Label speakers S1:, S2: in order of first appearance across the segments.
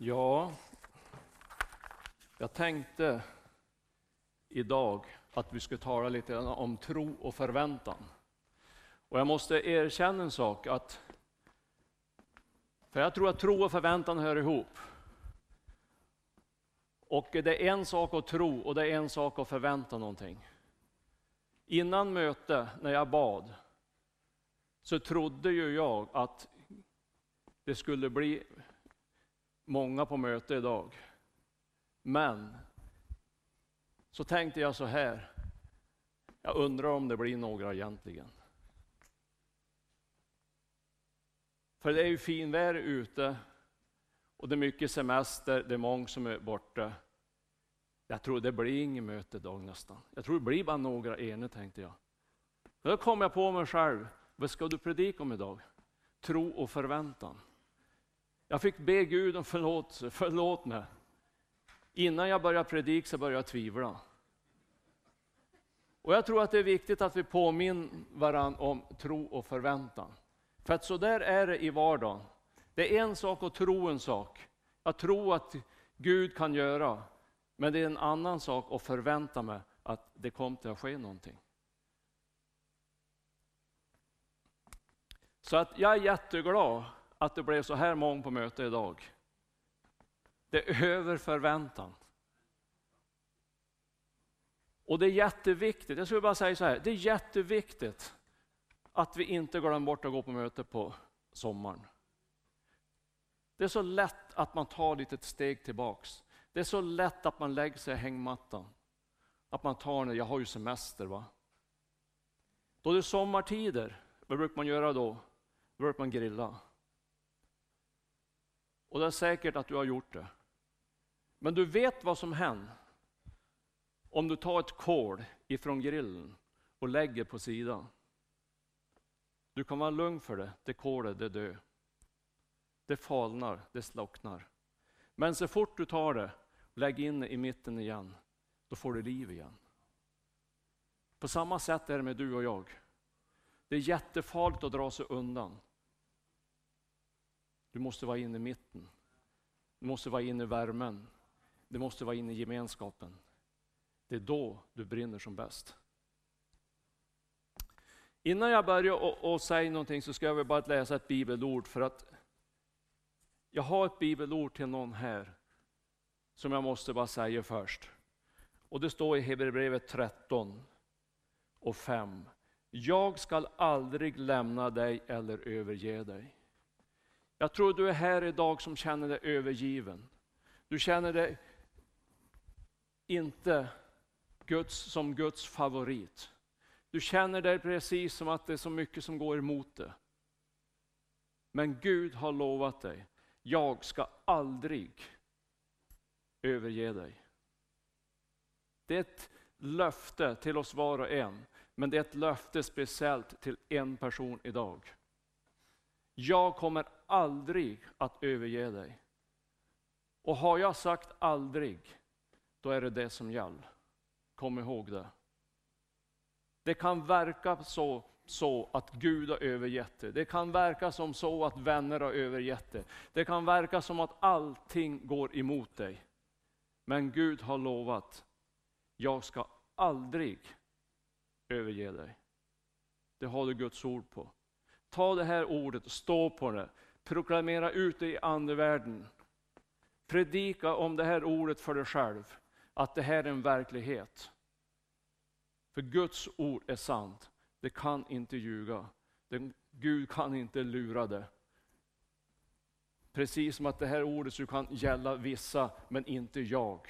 S1: Ja, jag tänkte idag att vi skulle tala lite om tro och förväntan. Och jag måste erkänna en sak, att för jag tror att tro och förväntan hör ihop. Och det är en sak att tro och det är en sak att förvänta någonting. Innan möte, när jag bad, så trodde ju jag att det skulle bli många på möte idag. Men så tänkte jag så här, jag undrar om det blir några egentligen. För det är ju finväder ute och det är mycket semester, det är många som är borta. Jag tror det blir inget möte idag nästan. Jag tror det blir bara några ene tänkte jag. då kom jag på mig själv, vad ska du predika om idag? Tro och förväntan. Jag fick be Gud om förlåtelse, förlåt mig. Innan jag började predika så började jag tvivla. Och jag tror att det är viktigt att vi påminner varandra om tro och förväntan. För att så där är det i vardagen. Det är en sak att tro en sak. Att tro att Gud kan göra. Men det är en annan sak att förvänta mig att det kommer att ske någonting. Så att jag är jätteglad att det blev så här många på möte idag. Det är över förväntan. Och det är jätteviktigt, jag skulle bara säga så här, det är jätteviktigt att vi inte glömmer bort att gå på möte på sommaren. Det är så lätt att man tar ett litet steg tillbaks. Det är så lätt att man lägger sig i hängmattan. Att man tar det, jag har ju semester va. Då det är sommartider, vad brukar man göra då? Då brukar man grilla. Och det är säkert att du har gjort det. Men du vet vad som händer om du tar ett kol ifrån grillen och lägger på sidan. Du kan vara lugn för det, det kolet det dör. Det falnar, det slocknar. Men så fort du tar det och lägger in det i mitten igen, då får du liv igen. På samma sätt är det med du och jag. Det är jättefarligt att dra sig undan. Du måste vara inne i mitten. Du måste vara inne i värmen. Du måste vara inne i gemenskapen. Det är då du brinner som bäst. Innan jag börjar och, och säga någonting så ska jag bara läsa ett bibelord för att jag har ett bibelord till någon här som jag måste bara säga först. Och det står i Hebreerbrevet 13 och 5. Jag skall aldrig lämna dig eller överge dig. Jag tror du är här idag som känner dig övergiven. Du känner dig inte Guds, som Guds favorit. Du känner dig precis som att det är så mycket som går emot dig. Men Gud har lovat dig, jag ska aldrig överge dig. Det är ett löfte till oss var och en, men det är ett löfte speciellt till en person idag. Jag kommer aldrig att överge dig. Och har jag sagt aldrig, då är det det som gäller. Kom ihåg det. Det kan verka så, så att Gud har övergett det. Det kan verka som så att vänner har övergett det. Det kan verka som att allting går emot dig. Men Gud har lovat, jag ska aldrig överge dig. Det har du Guds ord på. Ta det här ordet och stå på det. Proklamera ut det i andevärlden. Predika om det här ordet för dig själv, att det här är en verklighet. För Guds ord är sant. Det kan inte ljuga. Gud kan inte lura det. Precis som att det här ordet så kan gälla vissa, men inte jag.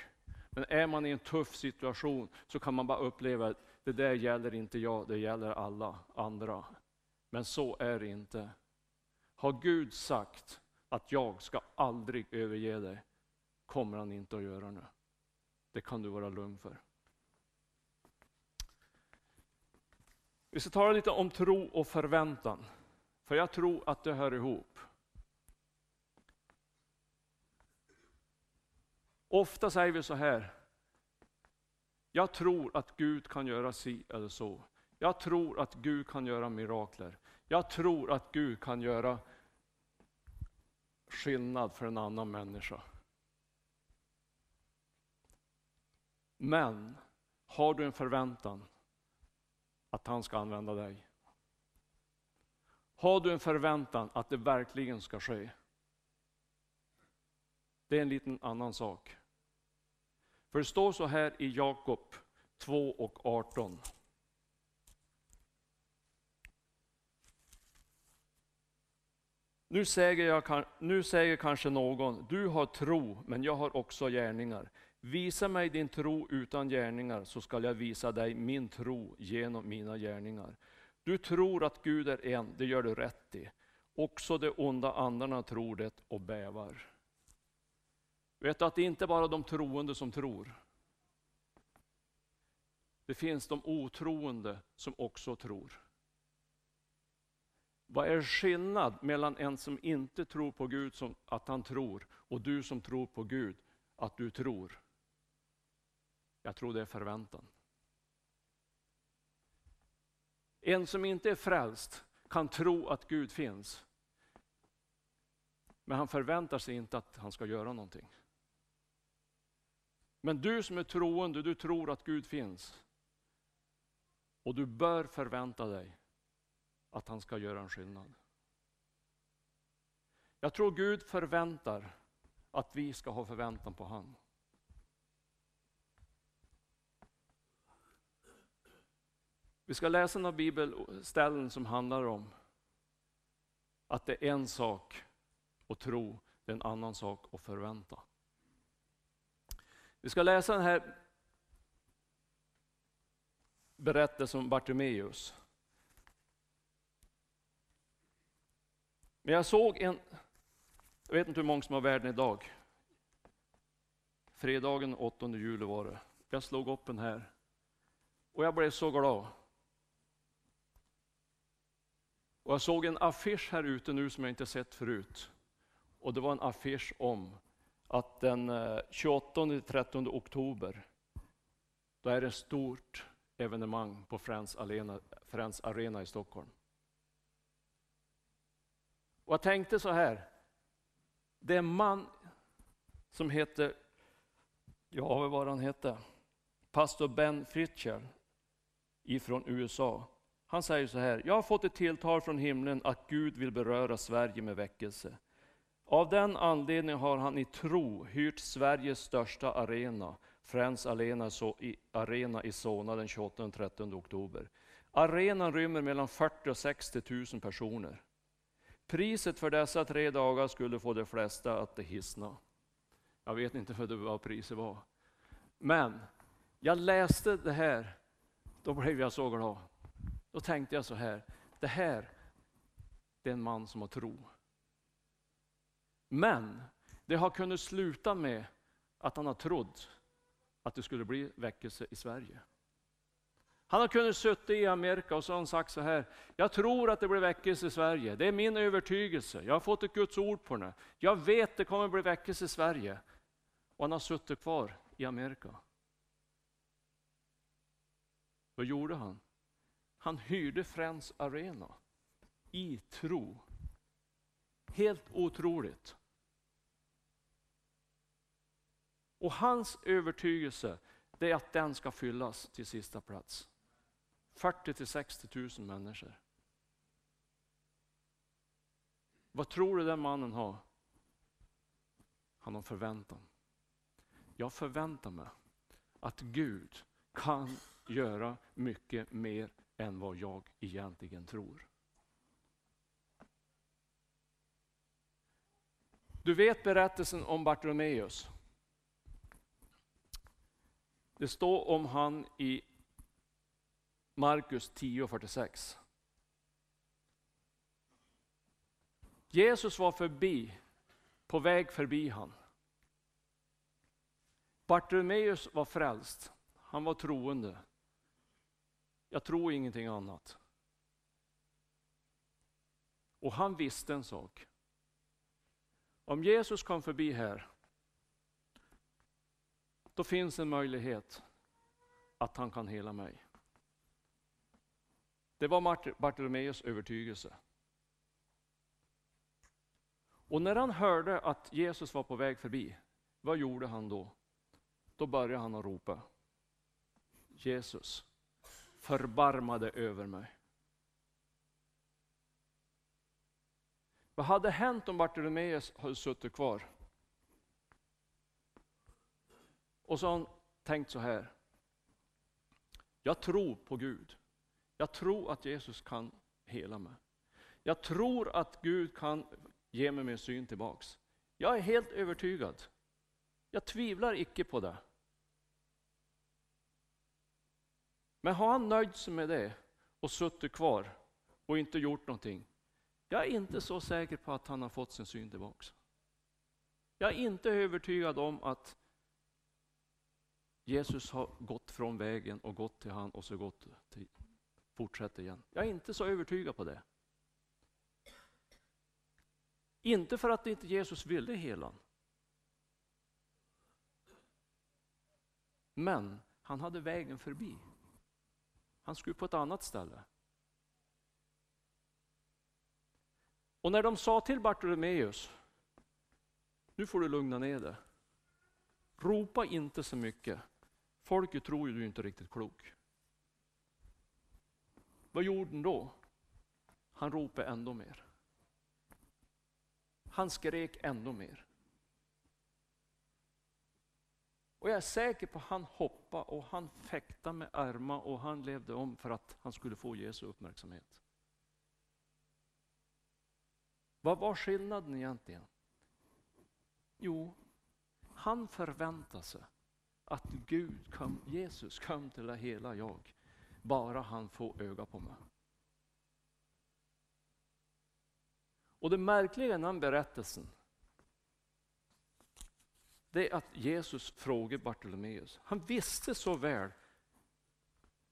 S1: Men är man i en tuff situation så kan man bara uppleva att det där gäller inte jag, det gäller alla andra. Men så är det inte. Har Gud sagt att jag ska aldrig överge dig, kommer han inte att göra nu. Det kan du vara lugn för. Vi ska tala lite om tro och förväntan. För jag tror att det hör ihop. Ofta säger vi så här. Jag tror att Gud kan göra si eller så. Jag tror att Gud kan göra mirakler. Jag tror att Gud kan göra skillnad för en annan människa. Men har du en förväntan att han ska använda dig? Har du en förväntan att det verkligen ska ske? Det är en liten annan sak. För det står så här i Jakob 2 och 18. Nu säger, jag, nu säger kanske någon, du har tro, men jag har också gärningar. Visa mig din tro utan gärningar, så skall jag visa dig min tro genom mina gärningar. Du tror att Gud är en, det gör du rätt i. Också de onda andarna tror det och bävar. Vet du att det inte bara är de troende som tror. Det finns de otroende som också tror. Vad är skillnad mellan en som inte tror på Gud, som att han tror, och du som tror på Gud, att du tror? Jag tror det är förväntan. En som inte är frälst kan tro att Gud finns. Men han förväntar sig inte att han ska göra någonting. Men du som är troende, du tror att Gud finns. Och du bör förvänta dig att han ska göra en skillnad. Jag tror Gud förväntar att vi ska ha förväntan på honom. Vi ska läsa några bibelställen som handlar om att det är en sak att tro, det är en annan sak att förvänta. Vi ska läsa den här berättelsen om Bartimeus. Men jag såg en, jag vet inte hur många som har världen idag. Fredagen 8 juli var det. Jag slog upp den här och jag blev så glad. Och jag såg en affisch här ute nu som jag inte sett förut. Och det var en affisch om att den eh, 28-13 oktober, då är det ett stort evenemang på Friends Arena, Friends Arena i Stockholm. Och jag tänkte så här, det är en man som heter, ja vad var han hette? Pastor Ben Fritcher ifrån USA. Han säger så här, jag har fått ett tilltal från himlen att Gud vill beröra Sverige med väckelse. Av den anledningen har han i tro hyrt Sveriges största arena, Friends Arena, i, arena i Solna den 28 och 30 oktober. Arenan rymmer mellan 40 och 60 000 personer. Priset för dessa tre dagar skulle få de flesta att hissna. Jag vet inte vad priset var. Men jag läste det här, då blev jag så glad. Då tänkte jag så här, det här det är en man som har tro. Men det har kunnat sluta med att han har trott att det skulle bli väckelse i Sverige. Han har kunnat sitta i Amerika och så har han sagt så här, jag tror att det blir väckelse i Sverige. Det är min övertygelse. Jag har fått ett Guds ord på det. Jag vet det kommer bli väckelse i Sverige. Och han har suttit kvar i Amerika. Vad gjorde han? Han hyrde Friends Arena i tro. Helt otroligt. Och hans övertygelse det är att den ska fyllas till sista plats. 40 till 60 000 människor. Vad tror du den mannen har? Han har förväntan. Jag förväntar mig att Gud kan göra mycket mer än vad jag egentligen tror. Du vet berättelsen om Bartolomeus. Det står om han i Markus 10.46. Jesus var förbi, på väg förbi han. Bartolomeus var frälst, han var troende. Jag tror ingenting annat. Och han visste en sak. Om Jesus kom förbi här, då finns en möjlighet att han kan hela mig. Det var Bartolomeus övertygelse. Och när han hörde att Jesus var på väg förbi, vad gjorde han då? Då började han att ropa. Jesus, förbarma dig över mig. Vad hade hänt om Bartolomeus hade suttit kvar? Och så har han tänkt så här. Jag tror på Gud. Jag tror att Jesus kan hela mig. Jag tror att Gud kan ge mig min syn tillbaks. Jag är helt övertygad. Jag tvivlar icke på det. Men har han nöjt sig med det och suttit kvar och inte gjort någonting, jag är inte så säker på att han har fått sin syn tillbaks. Jag är inte övertygad om att Jesus har gått från vägen och gått till han och så gått till, fortsätter igen. Jag är inte så övertygad på det. Inte för att inte Jesus ville hela Men han hade vägen förbi. Han skulle på ett annat ställe. Och när de sa till Bartolomeus, nu får du lugna ner dig. Ropa inte så mycket. Folket tror ju du är inte riktigt klok. Vad gjorde han då? Han ropade ändå mer. Han skrek ändå mer. Och jag är säker på att han hoppade och han fäktade med armar och han levde om för att han skulle få Jesu uppmärksamhet. Vad var skillnaden egentligen? Jo, han förväntade sig att Gud kom, Jesus kom till det hela jag, bara han får öga på mig. Och det märkliga i den berättelsen, det är att Jesus frågar Bartolomeus. Han visste så väl,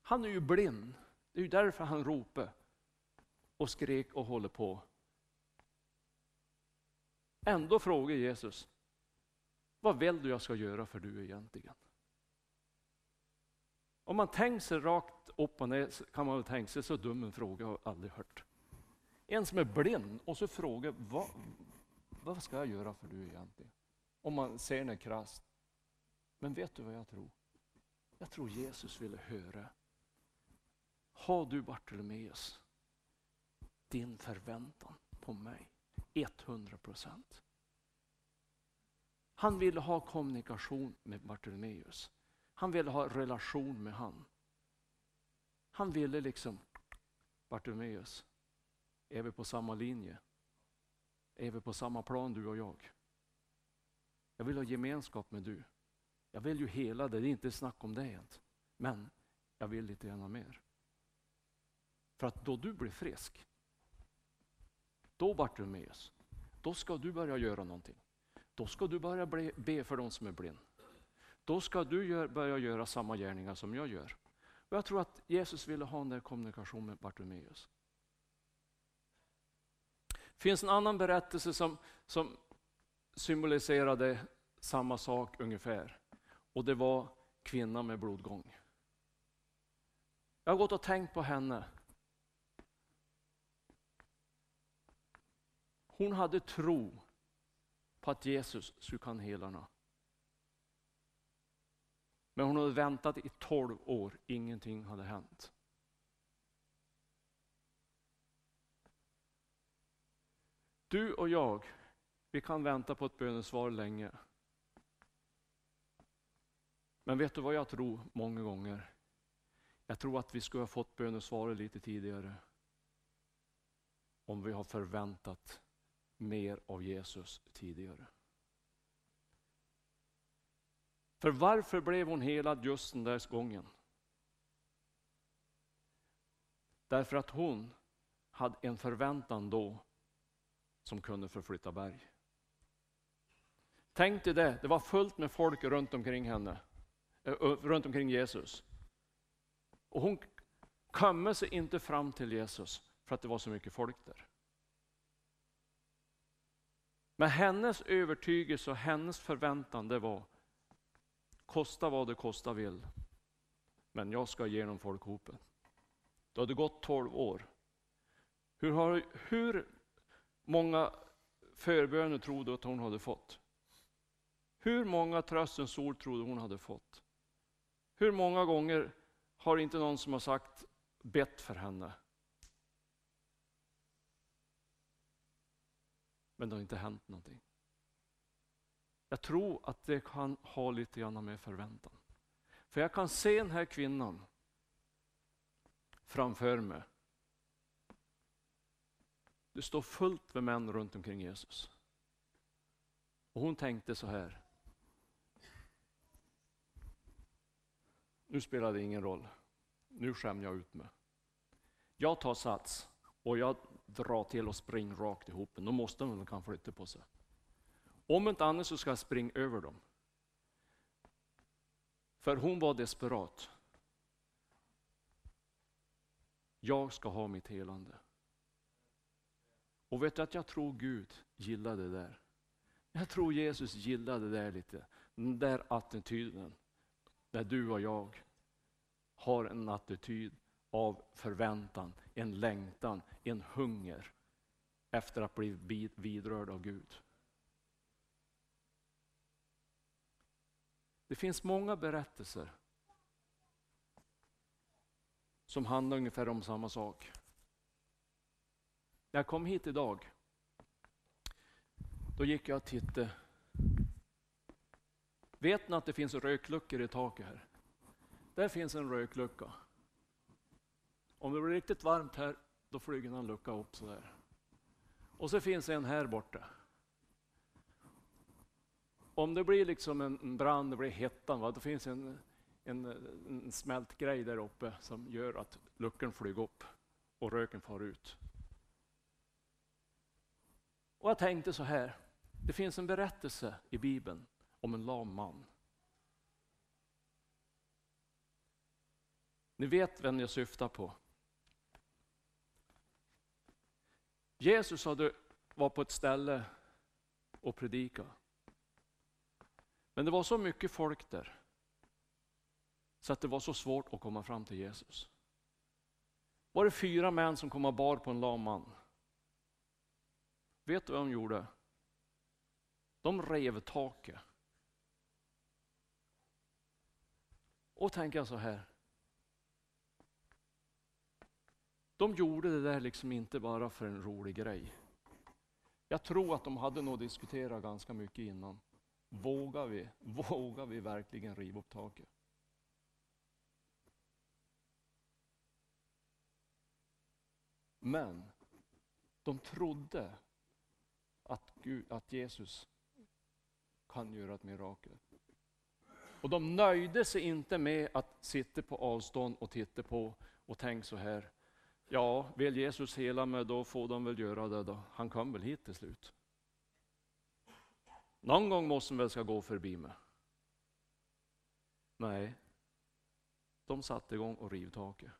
S1: han är ju blind, det är ju därför han ropade och skrek och håller på. Ändå frågar Jesus, vad vill du jag ska göra för du egentligen? Om man tänker sig rakt upp och ner kan man väl tänka sig så dum en fråga har jag aldrig hört. En som är blind och så frågar vad, vad ska jag göra för du egentligen? Om man ser det krasst. Men vet du vad jag tror? Jag tror Jesus ville höra. Har du Bartolomeus din förväntan på mig? 100 procent. Han ville ha kommunikation med Bartolomeus. Han ville ha relation med han. Han ville liksom, Bartimeus, är vi på samma linje? Är vi på samma plan du och jag? Jag vill ha gemenskap med du. Jag vill ju hela dig, det är inte snack om det ens. Men jag vill lite gärna mer. För att då du blir frisk, då Bartimeus, då ska du börja göra någonting. Då ska du börja be för de som är blind. Då ska du börja göra samma gärningar som jag gör. Och jag tror att Jesus ville ha en där kommunikation med Bartimeus. Det finns en annan berättelse som, som symboliserade samma sak ungefär. Och det var kvinnan med blodgång. Jag har gått och tänkt på henne. Hon hade tro på att Jesus skulle kan hela henne. Men hon hade väntat i tolv år, ingenting hade hänt. Du och jag, vi kan vänta på ett bönesvar länge. Men vet du vad jag tror många gånger? Jag tror att vi skulle ha fått bönesvaret lite tidigare. Om vi har förväntat mer av Jesus tidigare. För varför blev hon helad just den där gången? Därför att hon hade en förväntan då som kunde förflytta berg. Tänk dig det, det var fullt med folk runt omkring henne, eh, runt omkring Jesus. Och hon kom sig inte fram till Jesus för att det var så mycket folk där. Men hennes övertygelse och hennes förväntan det var Kosta vad det kosta vill. Men jag ska genom folkhopen. Det hade gått tolv år. Hur, har, hur många förböner trodde att hon hade fått? Hur många tröstens ord trodde hon hade fått? Hur många gånger har inte någon som har sagt bett för henne. Men det har inte hänt någonting. Jag tror att det kan ha lite grann med förväntan. För jag kan se den här kvinnan framför mig. Det står fullt med män runt omkring Jesus. Och hon tänkte så här. Nu spelar det ingen roll. Nu skämmer jag ut mig. Jag tar sats och jag drar till och springer rakt ihop. Då måste man kan flytta på sig. Om inte annat så ska jag springa över dem. För hon var desperat. Jag ska ha mitt helande. Och vet du att jag tror Gud gillade det där. Jag tror Jesus gillade det där lite. Den där attityden. Där du och jag har en attityd av förväntan, en längtan, en hunger efter att bli vidrörd av Gud. Det finns många berättelser som handlar ungefär om samma sak. När jag kom hit idag, då gick jag och tittade. Vet ni att det finns rökluckor i taket här? Där finns en röklucka. Om det blir riktigt varmt här, då flyger en lucka upp sådär. Och så finns en här borta. Om det blir liksom en brand, det blir hettan, va? då finns en, en, en smält grej där uppe som gör att luckan flyger upp och röken far ut. Och jag tänkte så här, det finns en berättelse i Bibeln om en lam man. Ni vet vem jag syftar på. Jesus hade, var på ett ställe och predikade. Men det var så mycket folk där så att det var så svårt att komma fram till Jesus. Var det fyra män som kom och bar på en lam man? Vet du vad de gjorde? De rev taket. Och tänker jag så här. De gjorde det där liksom inte bara för en rolig grej. Jag tror att de hade nog diskuterat ganska mycket innan. Vågar vi, vågar vi verkligen riva upp taket? Men de trodde att, Gud, att Jesus kan göra ett mirakel. Och de nöjde sig inte med att sitta på avstånd och titta på och tänka så här. Ja, vill Jesus hela mig, då får de väl göra det då. Han kom väl hit till slut. Någon gång måste de väl ska gå förbi mig. Nej, de satte igång och riv taket.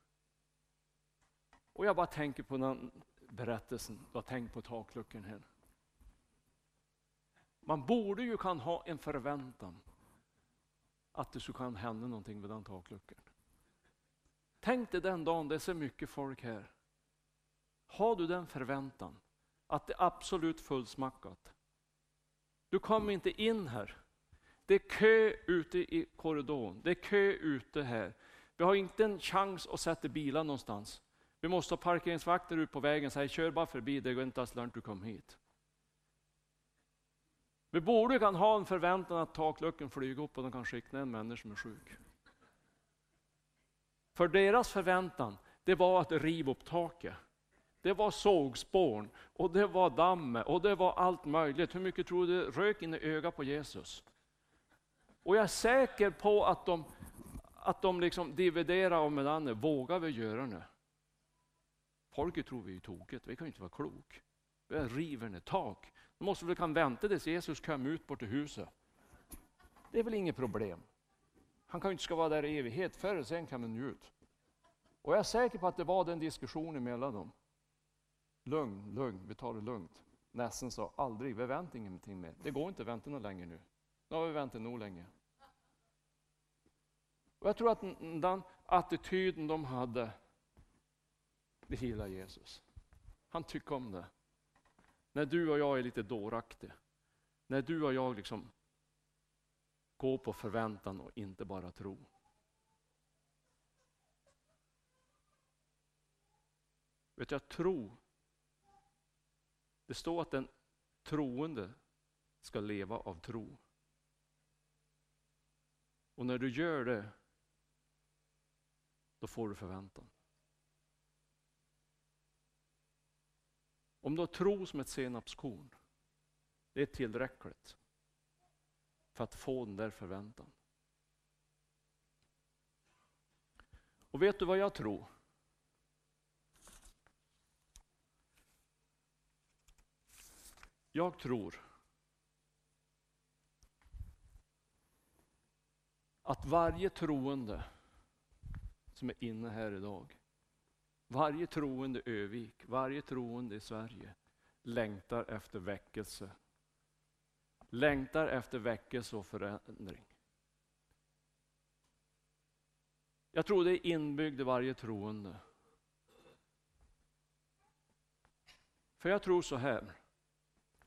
S1: Och jag bara tänker på den berättelsen, jag tänkt på takluckan här. Man borde ju kan ha en förväntan att det skulle kunna hända någonting med den takluckan. Tänk dig den dagen det är så mycket folk här. Har du den förväntan att det är absolut fullsmackat? Du kommer inte in här. Det är kö ute i korridoren, det är kö ute här. Vi har inte en chans att sätta bilar någonstans. Vi måste ha parkeringsvakter ut på vägen och säga kör bara förbi, det går inte alls lönt du kom hit. Vi borde kan ha en förväntan att takluckan flyger upp och de kan skicka en människa som är sjuk. För deras förväntan, det var att riva upp taket. Det var sågspån och det var damm och det var allt möjligt. Hur mycket tror du rök in i ögat på Jesus? Och jag är säker på att de, att de liksom dividerar om varandra. Vågar vi göra det? Folket tror vi är tokigt, vi kan ju inte vara klok. Vi river ner tak. Då måste vi kan vänta tills Jesus kommer ut bort till huset. Det är väl inget problem. Han kan ju inte ska vara där i evighet, förr eller sen kan han ut. Och jag är säker på att det var den diskussionen mellan dem. Lugn, lugn, vi tar det lugnt. Näsen sa aldrig, vi väntar ingenting mer. Det går inte att vänta något längre nu. Nu har vi väntat nog länge. Och jag tror att den attityden de hade, det gillar Jesus. Han tycker om det. När du och jag är lite dåraktiga. När du och jag liksom går på förväntan och inte bara tro. Vet jag tro. Det står att den troende ska leva av tro. Och när du gör det, då får du förväntan. Om du har tro som ett senapskorn, det är tillräckligt för att få den där förväntan. Och vet du vad jag tror? Jag tror att varje troende som är inne här idag, varje troende i Övik, varje troende i Sverige längtar efter väckelse. Längtar efter väckelse och förändring. Jag tror det är inbyggd i varje troende. För jag tror så här,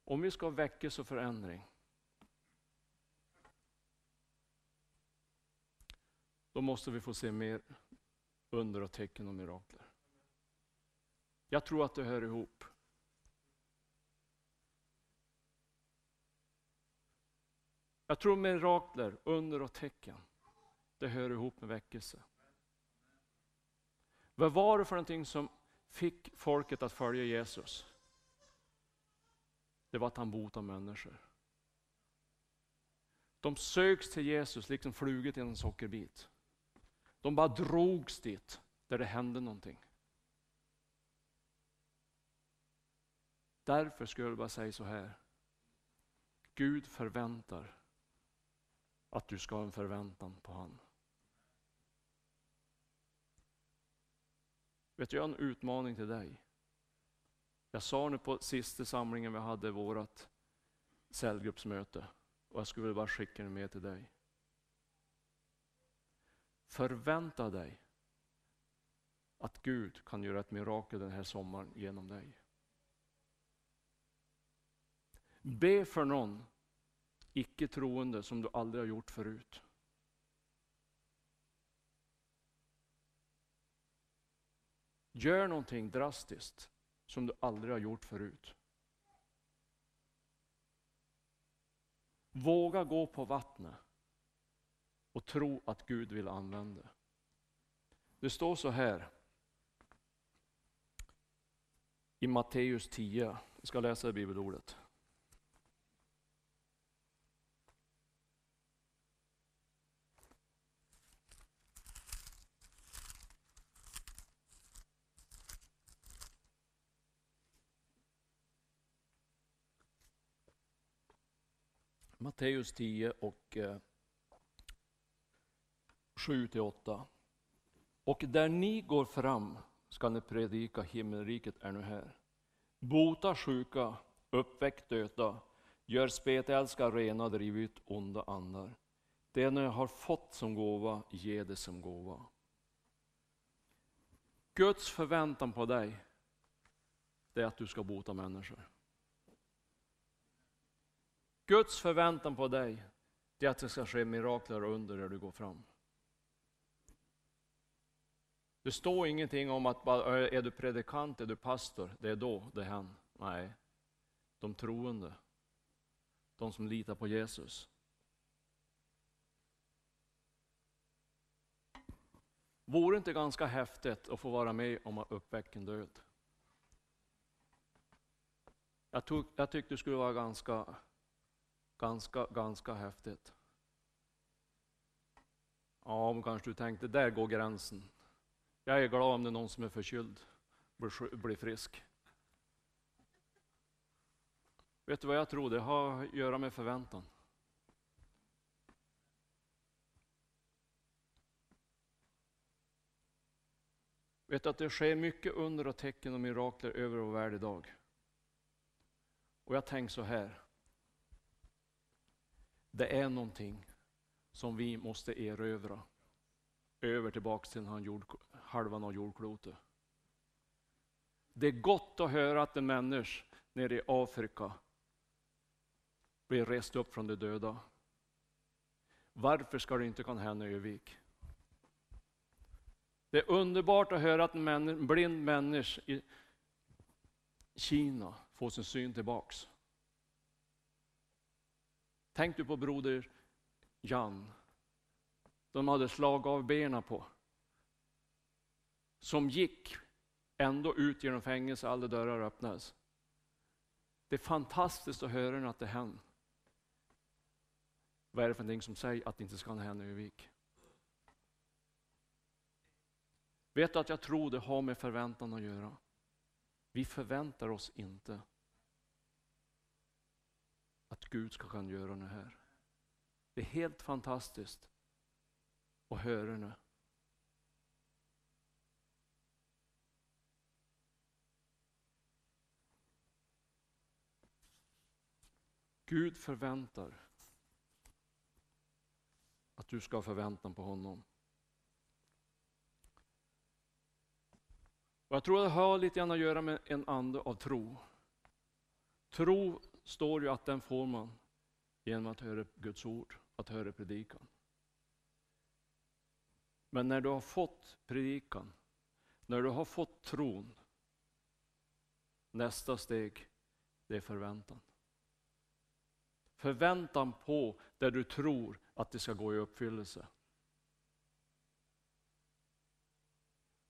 S1: om vi ska ha väckelse och förändring, då måste vi få se mer under och tecken och mirakler. Jag tror att det hör ihop. Jag tror mirakler, under och tecken, det hör ihop med väckelse. Vad var det för någonting som fick folket att följa Jesus? Det var att han botade människor. De sögs till Jesus liksom flugit i en sockerbit. De bara drogs dit där det hände någonting. Därför skulle jag bara säga så här. Gud förväntar att du ska ha en förväntan på honom. Vet du, jag har en utmaning till dig. Jag sa nu på sista samlingen vi hade vårt cellgruppsmöte och jag skulle bara skicka det med till dig. Förvänta dig att Gud kan göra ett mirakel den här sommaren genom dig. Be för någon icke troende som du aldrig har gjort förut. Gör någonting drastiskt som du aldrig har gjort förut. Våga gå på vattnet och tro att Gud vill använda. Det står så här i Matteus 10. Jag ska läsa bibelordet. Matteus 10 och eh, 7-8. Och där ni går fram ska ni predika himmelriket är nu här. Bota sjuka, uppväck döda, gör spetälska rena, driv ut onda andar. Det ni har fått som gåva, ge det som gåva. Guds förväntan på dig, det är att du ska bota människor. Guds förväntan på dig det är att det ska ske mirakler och under där du går fram. Det står ingenting om att är du predikant, är du pastor, det är då det händer. Nej, de troende, de som litar på Jesus. Vore det inte ganska häftigt att få vara med om att uppväcka en död? Jag, tog, jag tyckte det skulle vara ganska Ganska, ganska häftigt. Ja, men kanske du tänkte, där går gränsen. Jag är glad om det är någon som är förkyld, blir, blir frisk. Vet du vad jag tror? Det har att göra med förväntan. Vet du att det sker mycket under och tecken och mirakler över vår värld idag. Och jag tänker så här. Det är någonting som vi måste erövra över tillbaks till han jord, halvan av jordklotet. Det är gott att höra att en människa nere i Afrika blir rest upp från de döda. Varför ska det inte kunna hända i Övik? Det är underbart att höra att en blind människa i Kina får sin syn tillbaks. Tänk du på broder Jan. De hade slagit av benen på. Som gick ändå ut genom fängelset, alla dörrar öppnades. Det är fantastiskt att höra att det hände. Vad är det för någonting som säger att det inte ska hända i Övik? Vet du att jag tror det har med förväntan att göra? Vi förväntar oss inte att Gud ska kunna göra det här. Det är helt fantastiskt att höra det. Gud förväntar att du ska ha förväntan på honom. Och jag tror det har lite grann att göra med en ande av tro. Tro står ju att den får man genom att höra Guds ord, att höra predikan. Men när du har fått predikan, när du har fått tron, nästa steg, det är förväntan. Förväntan på det du tror att det ska gå i uppfyllelse.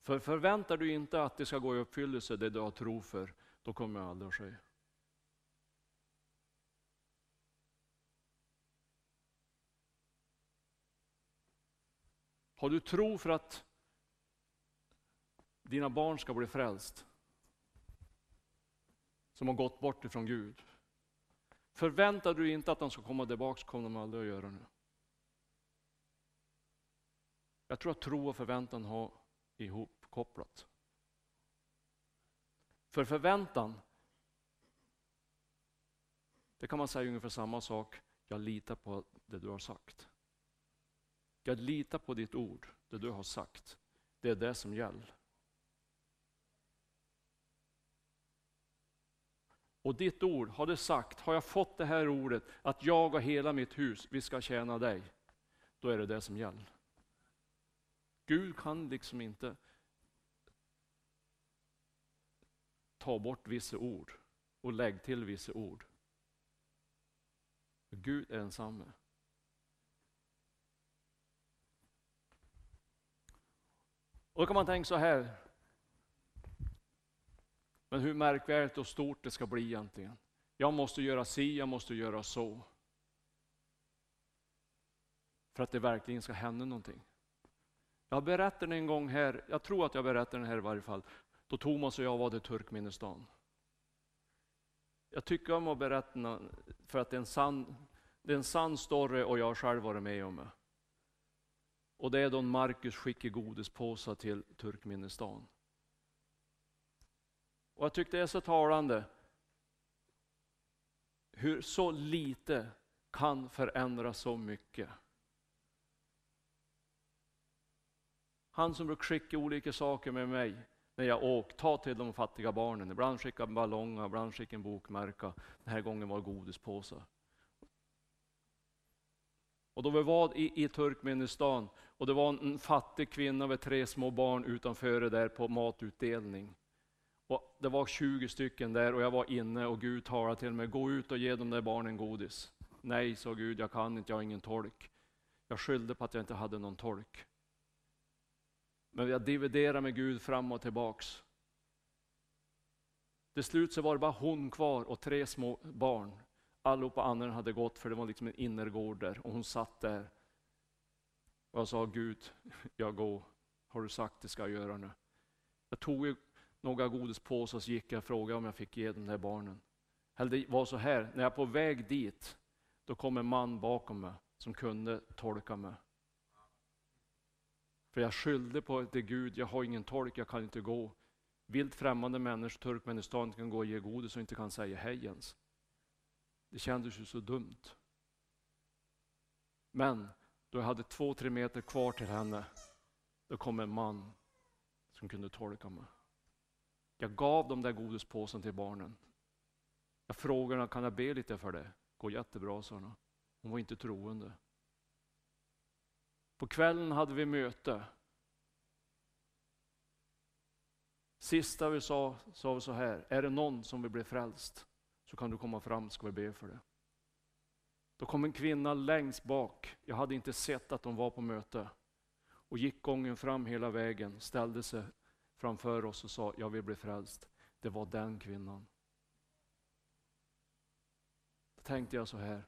S1: För förväntar du inte att det ska gå i uppfyllelse, det du har tro för, då kommer det aldrig att ske. Har du tro för att dina barn ska bli frälst? Som har gått bort ifrån Gud. Förväntar du inte att de ska komma tillbaka kommer de aldrig att göra det. Jag tror att tro och förväntan har ihopkopplat. För förväntan, det kan man säga ungefär samma sak. Jag litar på det du har sagt. Jag litar på ditt ord, det du har sagt. Det är det som gäller. Och ditt ord, har du sagt, har jag fått det här ordet, att jag och hela mitt hus, vi ska tjäna dig. Då är det det som gäller. Gud kan liksom inte ta bort vissa ord och lägga till vissa ord. Gud är densamme. Och då kan man tänka så här. Men hur märkvärdigt och stort det ska bli egentligen. Jag måste göra si, jag måste göra så. För att det verkligen ska hända någonting. Jag berättade en gång här, jag tror att jag berättade den här i varje fall, då Thomas och jag var i Turkmenistan. Jag tycker om att berätta för att det är en sann, det är en sann story och jag har själv varit med om det. Och det är då Markus skickar godispåsar till Turkmenistan. Och jag tyckte det är så talande hur så lite kan förändra så mycket. Han som brukar skicka olika saker med mig när jag åker, ta till de fattiga barnen. Ibland skickar han ballonger, ibland skickar en bokmärka. Den här gången var det godispåsar. Och då vi var i, i Turkmenistan och det var en fattig kvinna med tre små barn utanför där på matutdelning. Och det var 20 stycken där och jag var inne och Gud talade till mig, gå ut och ge de där barnen godis. Nej, sa Gud, jag kan inte, jag har ingen tolk. Jag skyllde på att jag inte hade någon tolk. Men jag dividerade med Gud fram och tillbaks. Till slut så var det bara hon kvar och tre små barn. Allihopa andra hade gått för det var liksom en innergård där och hon satt där. Och jag sa Gud, jag går. Har du sagt det ska jag göra nu. Jag tog några godispåsar och så gick jag och frågade om jag fick ge de där barnen. Det var så här, när jag är på väg dit, då kom en man bakom mig som kunde tolka mig. För jag skyllde på det Gud, jag har ingen tolk, jag kan inte gå. Vilt främmande människor, Turkmenistan, kan gå och ge godis och inte kan säga hej ens. Det kändes ju så dumt. Men då jag hade två, tre meter kvar till henne, då kom en man som kunde tolka mig. Jag gav de där godispåsen till barnen. Jag frågade kan jag be lite för det? Går jättebra, sa hon. Hon var inte troende. På kvällen hade vi möte. Sista vi sa, sa vi så här, är det någon som vill bli frälst så kan du komma fram så ska vi be för det. Då kom en kvinna längst bak, jag hade inte sett att de var på möte, och gick gången fram hela vägen, ställde sig framför oss och sa, jag vill bli frälst. Det var den kvinnan. Då tänkte jag så här,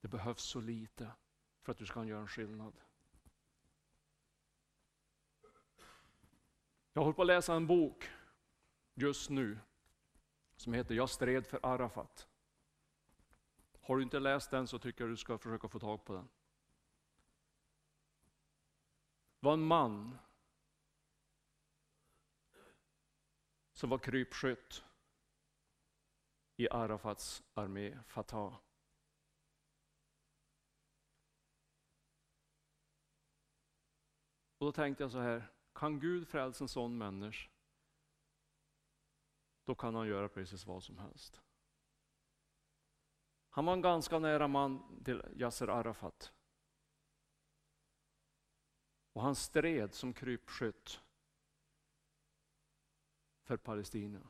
S1: det behövs så lite för att du ska göra en skillnad. Jag håller på att läsa en bok just nu som heter Jag stred för Arafat. Har du inte läst den så tycker jag du ska försöka få tag på den. Det var en man som var krypskytt i Arafats armé, Fatah. Och då tänkte jag så här, kan Gud frälsa en sån människa, då kan han göra precis vad som helst. Han var en ganska nära man till Yasser Arafat. Och han stred som krypskytt för Palestina.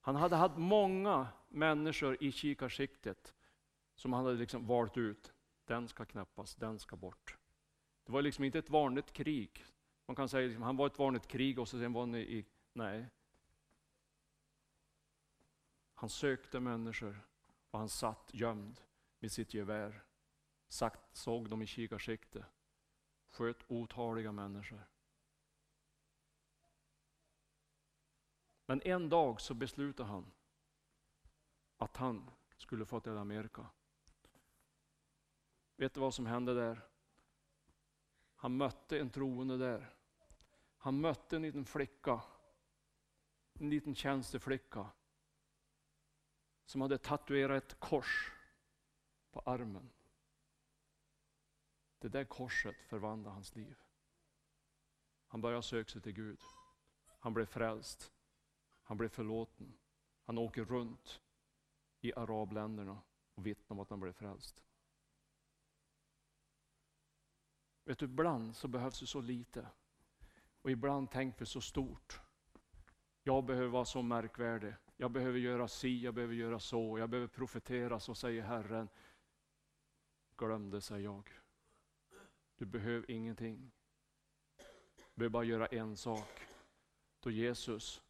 S1: Han hade haft många människor i kikarsiktet som han hade liksom valt ut. Den ska knäppas, den ska bort. Det var liksom inte ett vanligt krig. Man kan säga att liksom, han var ett vanligt krig och sen var han i... Nej. Han sökte människor och han satt gömd med sitt gevär. Sagt, såg dem i kikarsikte. Sköt otaliga människor. Men en dag så beslutade han att han skulle få till Amerika. Vet du vad som hände där? Han mötte en troende där. Han mötte en liten flicka, en liten tjänsteflicka som hade tatuerat ett kors på armen. Det där korset förvandlade hans liv. Han började söka sig till Gud. Han blev frälst. Han blev förlåten. Han åker runt i arabländerna och vittnar om att han blev frälst. Vet du, ibland så behövs det så lite. Och ibland tänker vi så stort. Jag behöver vara så märkvärdig. Jag behöver göra si, jag behöver göra så. Jag behöver profetera, så säger Herren. Glöm det, säger jag. Du behöver ingenting. Du behöver bara göra en sak. Då Jesus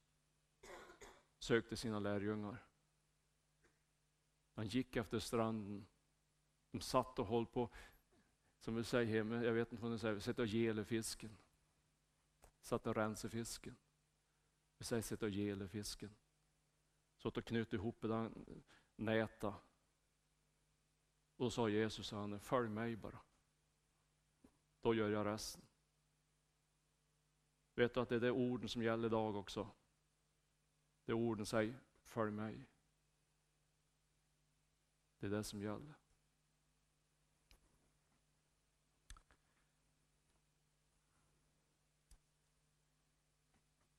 S1: sökte sina lärjungar. Han gick efter stranden. De satt och höll på, som vi säger hemma, jag vet inte vad ni säger, satt och gele fisken. Satt och rensade fisken. Vi säger sitta och gele fisken. Så att de knöt ihop den näta. Och då sa Jesus, han, följ mig bara. Då gör jag resten. Vet du att det är det orden som gäller idag också? Det orden säger, följ mig. Det är det som gäller.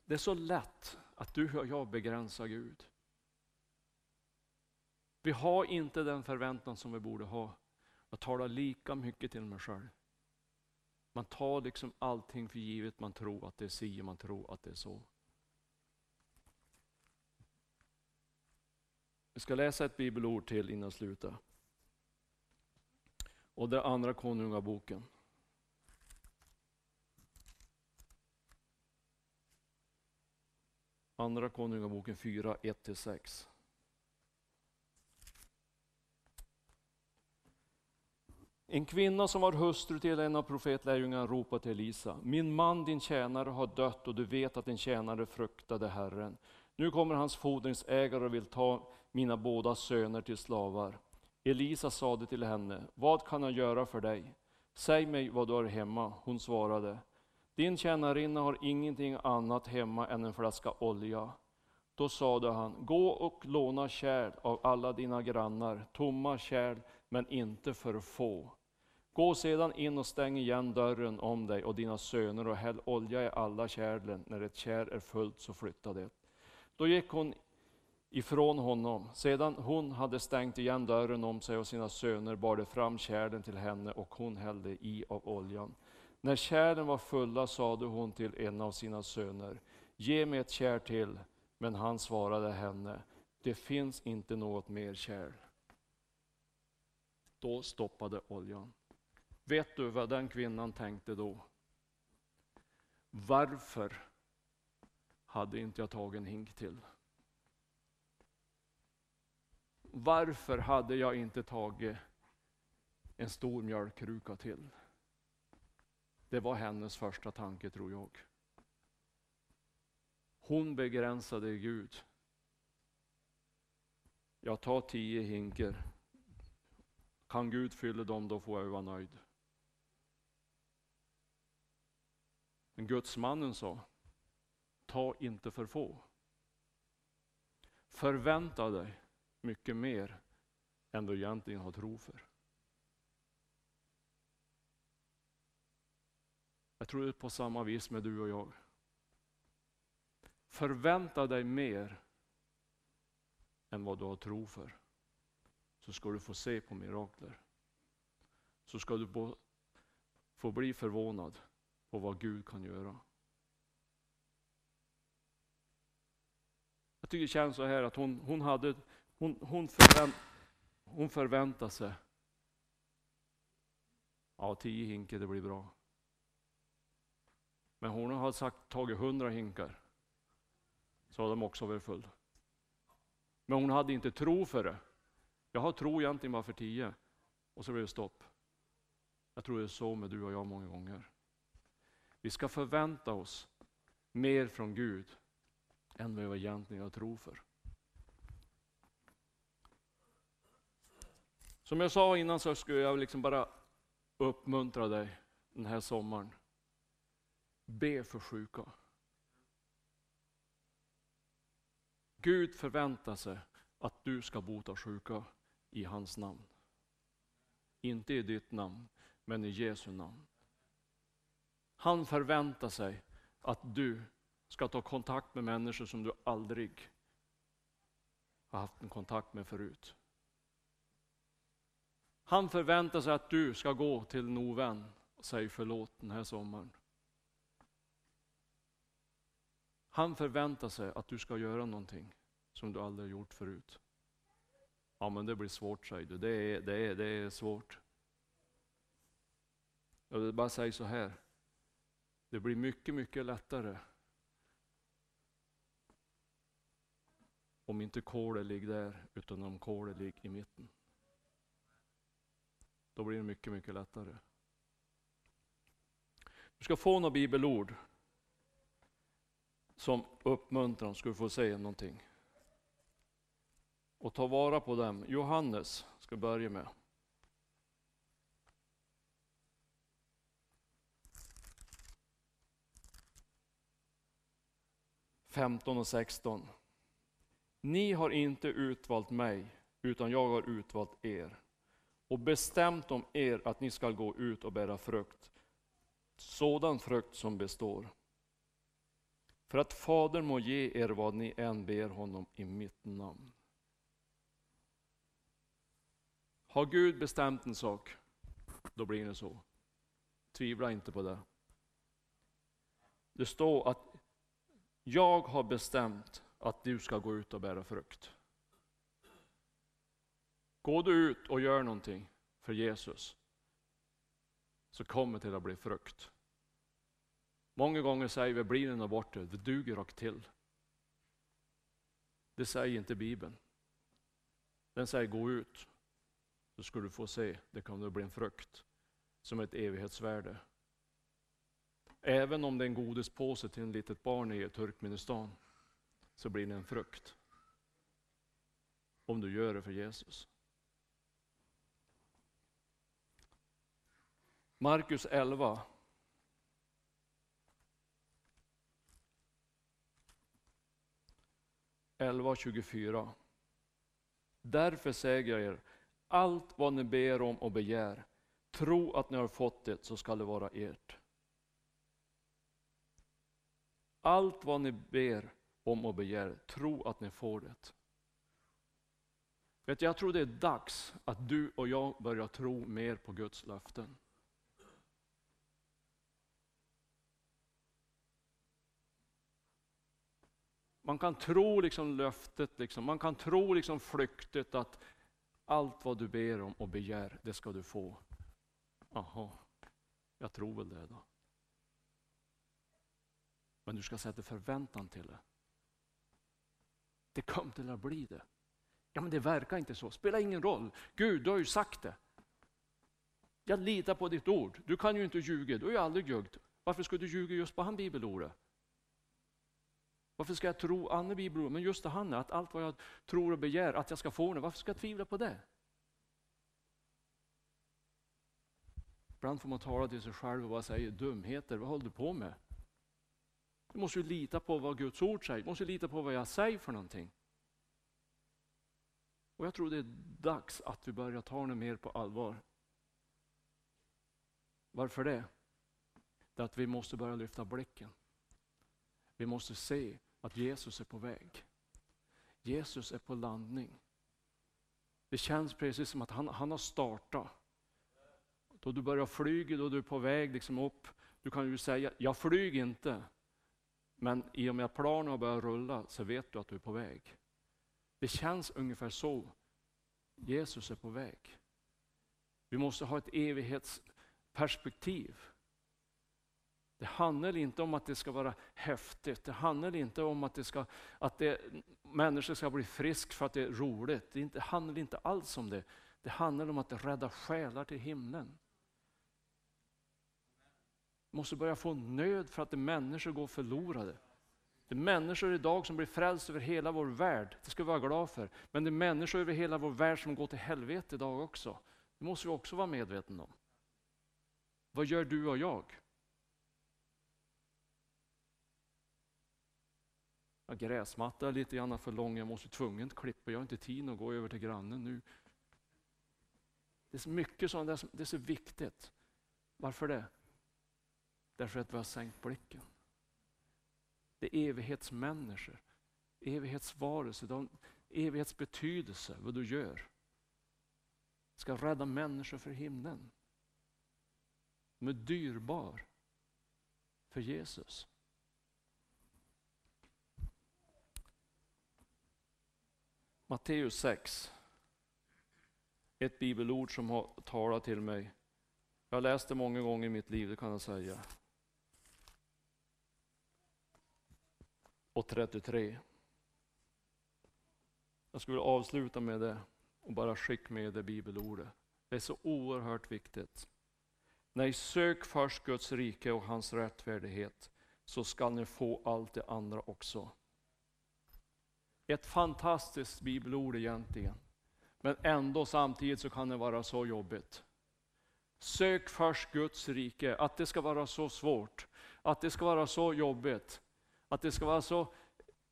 S1: Det är så lätt att du och jag begränsar Gud. Vi har inte den förväntan som vi borde ha. Jag talar lika mycket till mig själv. Man tar liksom allting för givet, man tror att det är si och man tror att det är så. Vi ska läsa ett bibelord till innan jag slutar. Och det är Andra Konungaboken. Andra Konungaboken 4, 1-6. En kvinna som var hustru till en av profetlärjungarna ropade till Elisa. Min man, din tjänare, har dött och du vet att din tjänare fruktade Herren. Nu kommer hans fordringsägare och vill ta mina båda söner till slavar. Elisa sade till henne, vad kan jag göra för dig? Säg mig vad du har hemma. Hon svarade, din tjänarinna har ingenting annat hemma än en flaska olja. Då sade han, gå och låna kärl av alla dina grannar, tomma kärl men inte för få. Gå sedan in och stäng igen dörren om dig och dina söner och häll olja i alla kärlen. När ett kärl är fullt så flytta det. Då gick hon ifrån honom. Sedan hon hade stängt igen dörren om sig och sina söner bar de fram kärlen till henne och hon hällde i av oljan. När kärlen var fulla sade hon till en av sina söner, ge mig ett kärl till. Men han svarade henne, det finns inte något mer kärl. Då stoppade oljan. Vet du vad den kvinnan tänkte då? Varför hade inte jag tagit en hink till? Varför hade jag inte tagit en stor mjölkkruka till? Det var hennes första tanke tror jag. Hon begränsade Gud. Jag tar tio hinkar. Kan Gud fylla dem, då får jag vara nöjd. Men gudsmannen sa, ta inte för få. Förvänta dig mycket mer än du egentligen har tro för. Jag tror det är på samma vis med du och jag. Förvänta dig mer än vad du har tro för. Så ska du få se på mirakler. Så ska du få bli förvånad på vad Gud kan göra. Jag tycker det känns så här att hon, hon, hade, hon, hon, förvänt, hon förväntade sig Ja, tio hinkar, det blir bra. Men hon har sagt tagit hundra hinkar. Så har de också varit full. Men hon hade inte tro för det. Jag har tro egentligen bara för tio. Och så blev det stopp. Jag tror det är så med du och jag många gånger. Vi ska förvänta oss mer från Gud än vad vi egentligen har tro för. Som jag sa innan så skulle jag liksom bara uppmuntra dig den här sommaren. Be för sjuka. Gud förväntar sig att du ska bota sjuka i hans namn. Inte i ditt namn, men i Jesu namn. Han förväntar sig att du ska ta kontakt med människor som du aldrig har haft en kontakt med förut. Han förväntar sig att du ska gå till en ovän och säga förlåt den här sommaren. Han förväntar sig att du ska göra någonting som du aldrig gjort förut. Ja men det blir svårt säger du, det är, det är, det är svårt. Jag vill bara säga så här. Det blir mycket, mycket lättare om inte kolet ligger där, utan om kolet ligger i mitten. Då blir det mycket, mycket lättare. Du ska få några bibelord som uppmuntran, ska du få säga någonting. Och ta vara på dem. Johannes ska börja med. 15 och 16. Ni har inte utvalt mig, utan jag har utvalt er och bestämt om er att ni skall gå ut och bära frukt, sådan frukt som består. För att Fadern må ge er vad ni än ber honom i mitt namn. Har Gud bestämt en sak, då blir det så. Tvivla inte på det. Det står att jag har bestämt att du ska gå ut och bära frukt. Går du ut och gör någonting för Jesus så kommer det att bli frukt. Många gånger säger vi, blir det något borta, det duger rakt till. Det säger inte Bibeln. Den säger gå ut, så ska du få se, det kommer att bli en frukt som ett evighetsvärde. Även om det är en godispåse till en litet barn i Turkmenistan så blir det en frukt. Om du gör det för Jesus. Markus 11. Elva 24. Därför säger jag er, allt vad ni ber om och begär, tro att ni har fått det så skall det vara ert. Allt vad ni ber om och begär, tro att ni får det. Vet, jag tror det är dags att du och jag börjar tro mer på Guds löften. Man kan tro liksom löftet, liksom. man kan tro liksom flyktet att allt vad du ber om och begär, det ska du få. Jaha, jag tror väl det då. Men du ska sätta förväntan till det. Det kommer till att bli det. Ja, men det verkar inte så. Spelar ingen roll. Gud, du har ju sagt det. Jag litar på ditt ord. Du kan ju inte ljuga. Du har ju aldrig ljugit. Varför ska du ljuga just på han bibelordet? Varför ska jag tro andra bibelord, men just det han att allt vad jag tror och begär, att jag ska få det. Varför ska jag tvivla på det? Ibland får man tala till sig själv och bara säga dumheter, vad håller du på med? Du måste ju lita på vad Guds ord säger, du måste lita på vad jag säger för någonting. Och jag tror det är dags att vi börjar ta det mer på allvar. Varför det? Det är att vi måste börja lyfta blicken. Vi måste se att Jesus är på väg. Jesus är på landning. Det känns precis som att han, han har startat. Då du börjar flyga, då du är på väg liksom upp. Du kan ju säga, jag flyger inte. Men i och med att planen har börjat rulla så vet du att du är på väg. Det känns ungefär så. Jesus är på väg. Vi måste ha ett evighetsperspektiv. Det handlar inte om att det ska vara häftigt. Det handlar inte om att, det ska, att det, människor ska bli friska för att det är roligt. Det, inte, handlar inte alls om det. Det handlar om att rädda själar till himlen. Måste börja få nöd för att det människor går förlorade. Det är människor idag som blir frälsta över hela vår värld. Det ska vi vara glada för. Men det är människor över hela vår värld som går till helvete idag också. Det måste vi också vara medvetna om. Vad gör du och jag? Ja, gräsmatta är lite grann för lång, jag måste tvunget klippa, jag har inte tid att gå över till grannen nu. Det är så mycket sånt där, det är så viktigt. Varför det? Därför att vi har sänkt blicken. Det är evighetsmänniskor, evighetsvarelser, de, evighetsbetydelse, vad du gör. Ska rädda människor för himlen. De är dyrbar för Jesus. Matteus 6. Ett bibelord som har talat till mig. Jag har läst det många gånger i mitt liv, det kan jag säga. Och 33. Jag skulle avsluta med det och bara skicka med det bibelordet. Det är så oerhört viktigt. Nej, sök först Guds rike och hans rättfärdighet så skall ni få allt det andra också. Ett fantastiskt bibelord egentligen. Men ändå samtidigt så kan det vara så jobbigt. Sök först Guds rike, att det ska vara så svårt, att det ska vara så jobbigt, att det ska vara så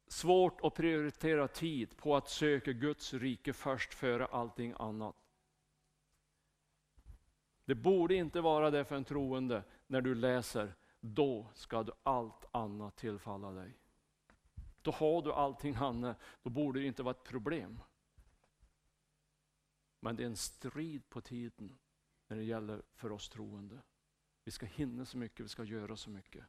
S1: svårt att prioritera tid på att söka Guds rike först före allting annat. Det borde inte vara det för en troende när du läser, då ska du allt annat tillfalla dig. Då har du allting Hanne, då borde det inte vara ett problem. Men det är en strid på tiden när det gäller för oss troende. Vi ska hinna så mycket, vi ska göra så mycket.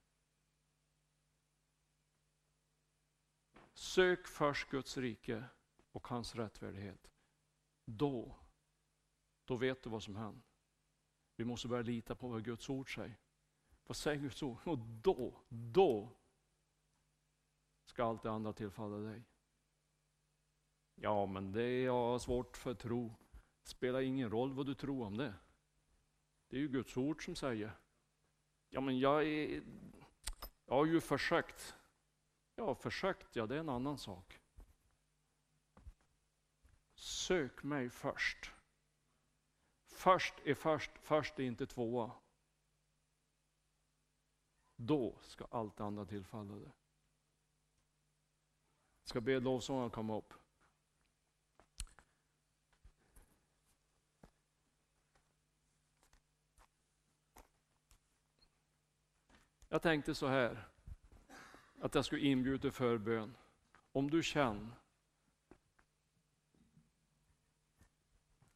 S1: Sök först Guds rike och hans rättfärdighet. Då, då vet du vad som händer. Vi måste börja lita på vad Guds ord säger. Vad säger Guds ord? Och då, då ska allt det andra tillfalla dig. Ja, men det är jag svårt för tro. Det spelar ingen roll vad du tror om det. Det är ju Guds ord som säger. Ja, men jag, är, jag har ju försökt. Ja, försökt, ja det är en annan sak. Sök mig först. Först är först, först är inte tvåa. Då ska allt det andra tillfalla dig ska be lovsångaren komma upp. Jag tänkte så här, att jag skulle inbjuda till förbön. Om du känner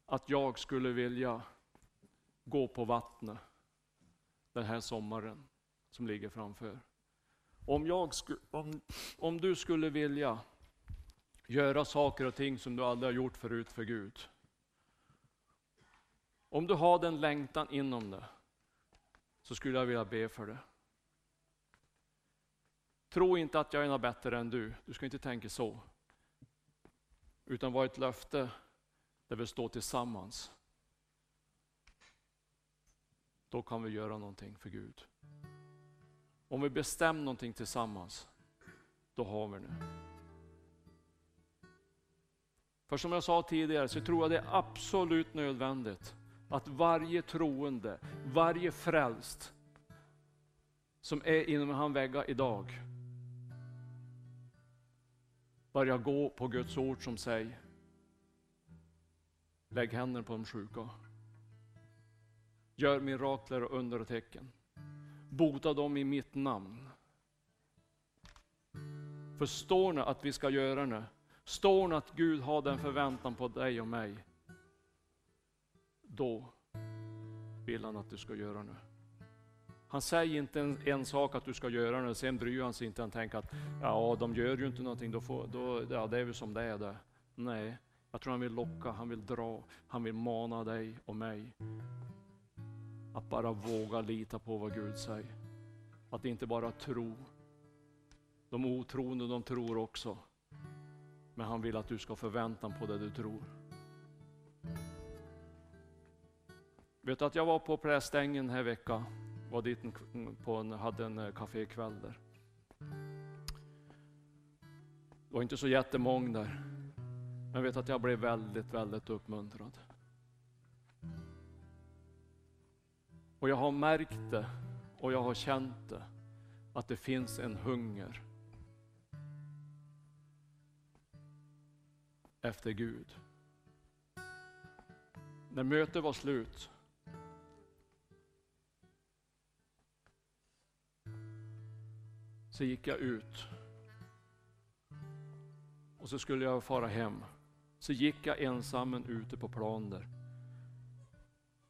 S1: att jag skulle vilja gå på vattnet den här sommaren som ligger framför. Om, jag om, om du skulle vilja göra saker och ting som du aldrig har gjort förut för Gud. Om du har den längtan inom dig så skulle jag vilja be för det. Tro inte att jag är något bättre än du. Du ska inte tänka så. Utan var ett löfte där vi står tillsammans. Då kan vi göra någonting för Gud. Om vi bestämmer någonting tillsammans, då har vi det. För som jag sa tidigare så tror jag det är absolut nödvändigt att varje troende, varje frälst som är inom han väggar idag Börja gå på Guds ord som säger Lägg händerna på de sjuka. Gör mirakler och under och tecken. Bota dem i mitt namn. Förstår ni att vi ska göra det? Står ni att Gud har den förväntan på dig och mig? Då vill han att du ska göra det. Han säger inte en, en, sak att du ska göra det, sen bryr han sig inte. Han tänker att ja, de gör ju inte någonting, då får, då, ja, det är väl som det är. Det. Nej, jag tror han vill locka, han vill dra, han vill mana dig och mig. Att bara våga lita på vad Gud säger. Att inte bara tro. De otroende de tror också. Men han vill att du ska förväntan på det du tror. Vet du att jag var på Prästängen här veckan. Var dit på en, hade en eh, kafékväll där. Det var inte så jättemånga där. Men jag vet att jag blev väldigt, väldigt uppmuntrad. Och jag har märkt det och jag har känt det. Att det finns en hunger. Efter Gud. När mötet var slut så gick jag ut. Och så skulle jag fara hem. Så gick jag ensam ute på plan där.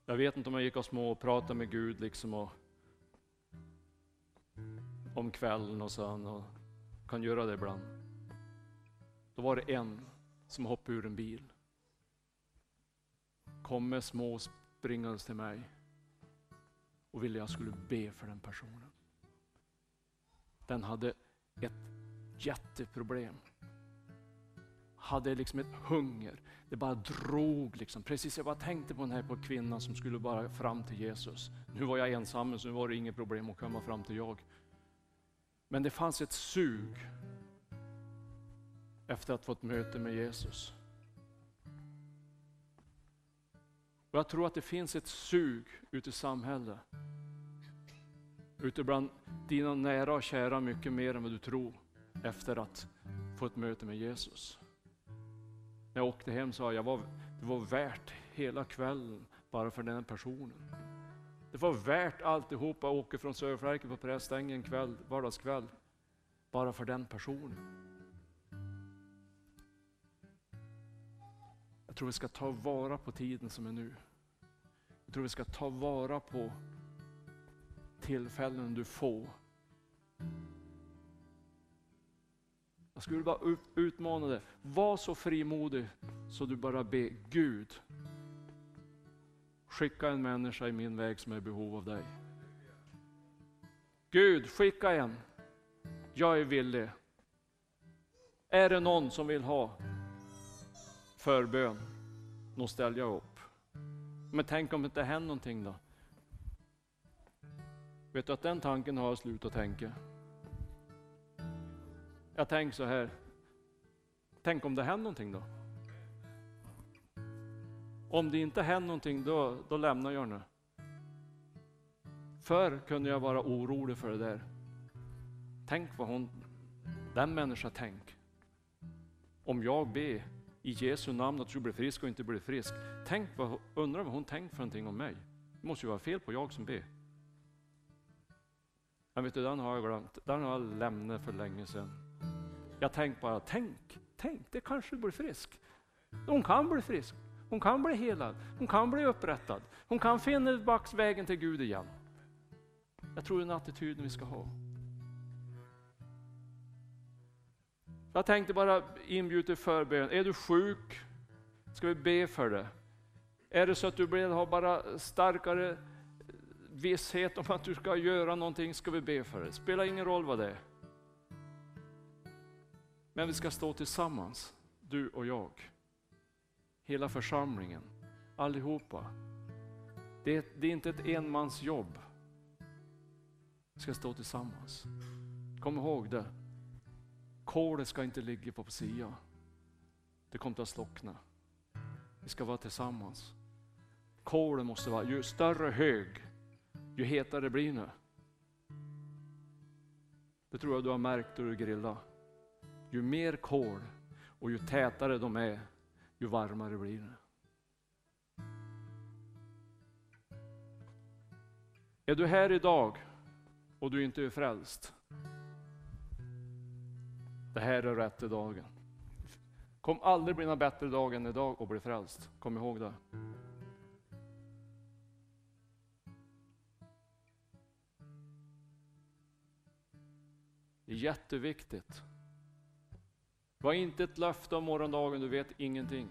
S1: Jag vet inte om jag gick och små och pratade med Gud liksom och om kvällen och sen och kan göra det ibland. Då var det en som hoppade ur en bil. Kom med små springandes till mig och ville jag skulle be för den personen. Den hade ett jätteproblem. Hade liksom ett hunger. Det bara drog liksom. Precis, jag bara tänkte på den här på kvinnan som skulle bara fram till Jesus. Nu var jag ensam så nu var det inget problem att komma fram till jag. Men det fanns ett sug efter att få ett möte med Jesus. Och Jag tror att det finns ett sug ute i samhället. Ute bland dina nära och kära mycket mer än vad du tror efter att få ett möte med Jesus. När jag åkte hem sa jag att det var värt hela kvällen bara för den personen. Det var värt alltihopa att åka från Söderflärket på Prästängen kväll, vardagskväll. Bara för den personen. Jag tror vi ska ta vara på tiden som är nu. Jag tror vi ska ta vara på tillfällen du får. Jag skulle bara utmana dig, var så frimodig så du bara ber Gud, skicka en människa i min väg som är i behov av dig. Gud, skicka en. Jag är villig. Är det någon som vill ha förbön, då ställer jag upp. Men tänk om det inte händer någonting då? Vet du att den tanken har jag slutat tänka. Jag tänker så här. Tänk om det händer någonting då? Om det inte händer någonting, då, då lämnar jag nu. Förr kunde jag vara orolig för det där. Tänk vad hon, den människan tänk. Om jag ber i Jesu namn att du blir frisk och inte blir frisk. Tänk vad, undrar vad hon tänkt för någonting om mig. Det måste ju vara fel på jag som ber. Men vet du, den har jag glömt. Den har jag lämnat för länge sedan. Jag tänkte bara, tänk, tänk, det kanske blir frisk. Hon kan bli frisk. Hon kan bli helad. Hon kan bli upprättad. Hon kan finna tillbaka vägen till Gud igen. Jag tror det är den attityden vi ska ha. Jag tänkte bara inbjuda till förbön. Är du sjuk? Ska vi be för det? Är det så att du vill ha bara starkare visshet om att du ska göra någonting, ska vi be för det. Spelar ingen roll vad det är. Men vi ska stå tillsammans, du och jag. Hela församlingen, allihopa. Det är, det är inte ett enmansjobb. Vi ska stå tillsammans. Kom ihåg det. Kolet ska inte ligga på sia. Det kommer att slockna. Vi ska vara tillsammans. Kolen måste vara, ju större hög, ju hetare det blir nu. Det tror jag du har märkt när du grillar. Ju mer kol och ju tätare de är, ju varmare blir det. Är du här idag och du inte är frälst? Det här är rätta dagen. Kom aldrig bli någon bättre dag än idag och bli frälst. Kom ihåg det. Det är jätteviktigt. Var inte ett löfte om morgondagen, du vet ingenting.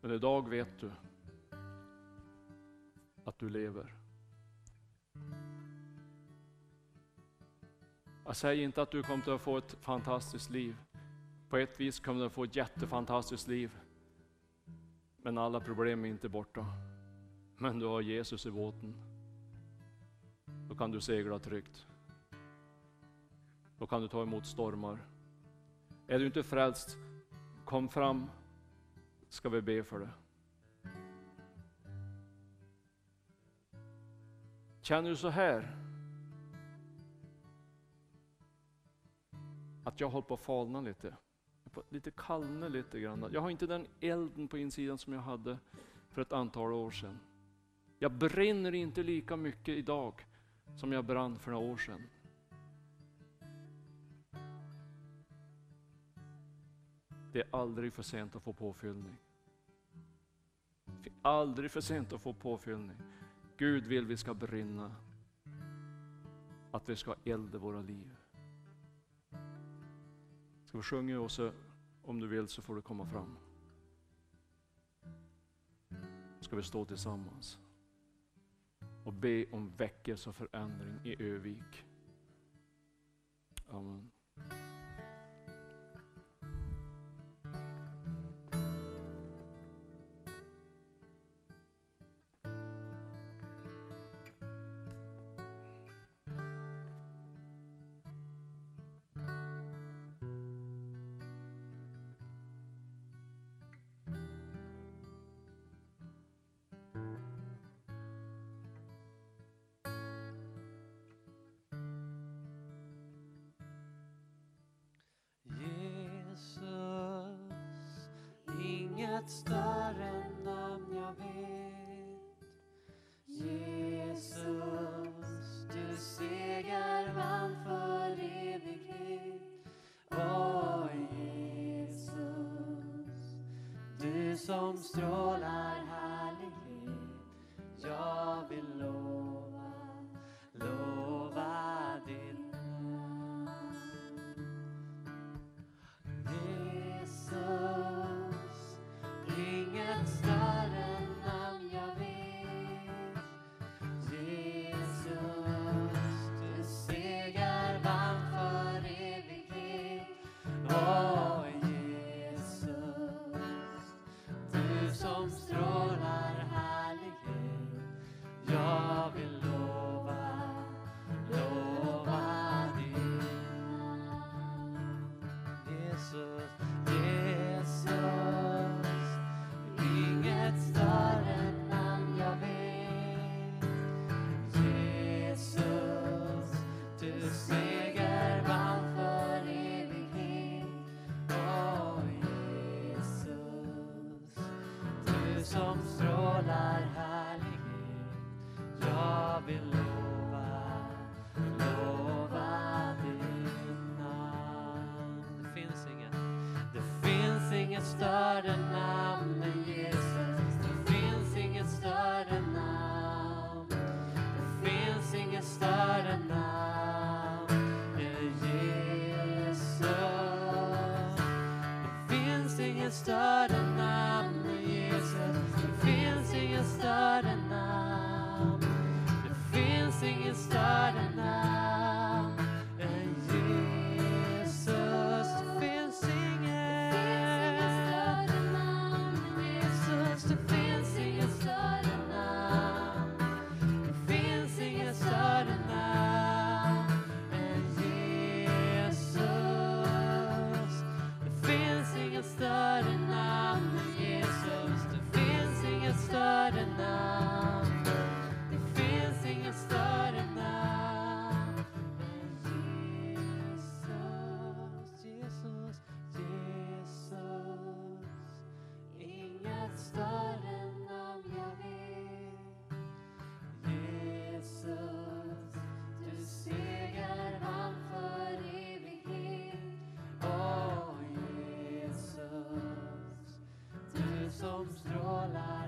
S1: Men idag vet du att du lever. Jag säger inte att du kommer att få ett fantastiskt liv. På ett vis kommer du att få ett jättefantastiskt liv. Men alla problem är inte borta. Men du har Jesus i båten. Då kan du segla tryggt. Då kan du ta emot stormar. Är du inte frälst, kom fram, ska vi be för det. Känner du så här? Att jag håller på att falna lite. Lite kallna lite grann. Jag har inte den elden på insidan som jag hade för ett antal år sedan. Jag brinner inte lika mycket idag som jag brann för några år sedan. Det är aldrig för sent att få påfyllning. Det är aldrig för sent att få påfyllning. Gud vill vi ska brinna. Att vi ska elda våra liv. Ska vi sjunga och så om du vill så får du komma fram. Ska vi stå tillsammans och be om väckelse och förändring i Övik. Amen.
S2: Som strålar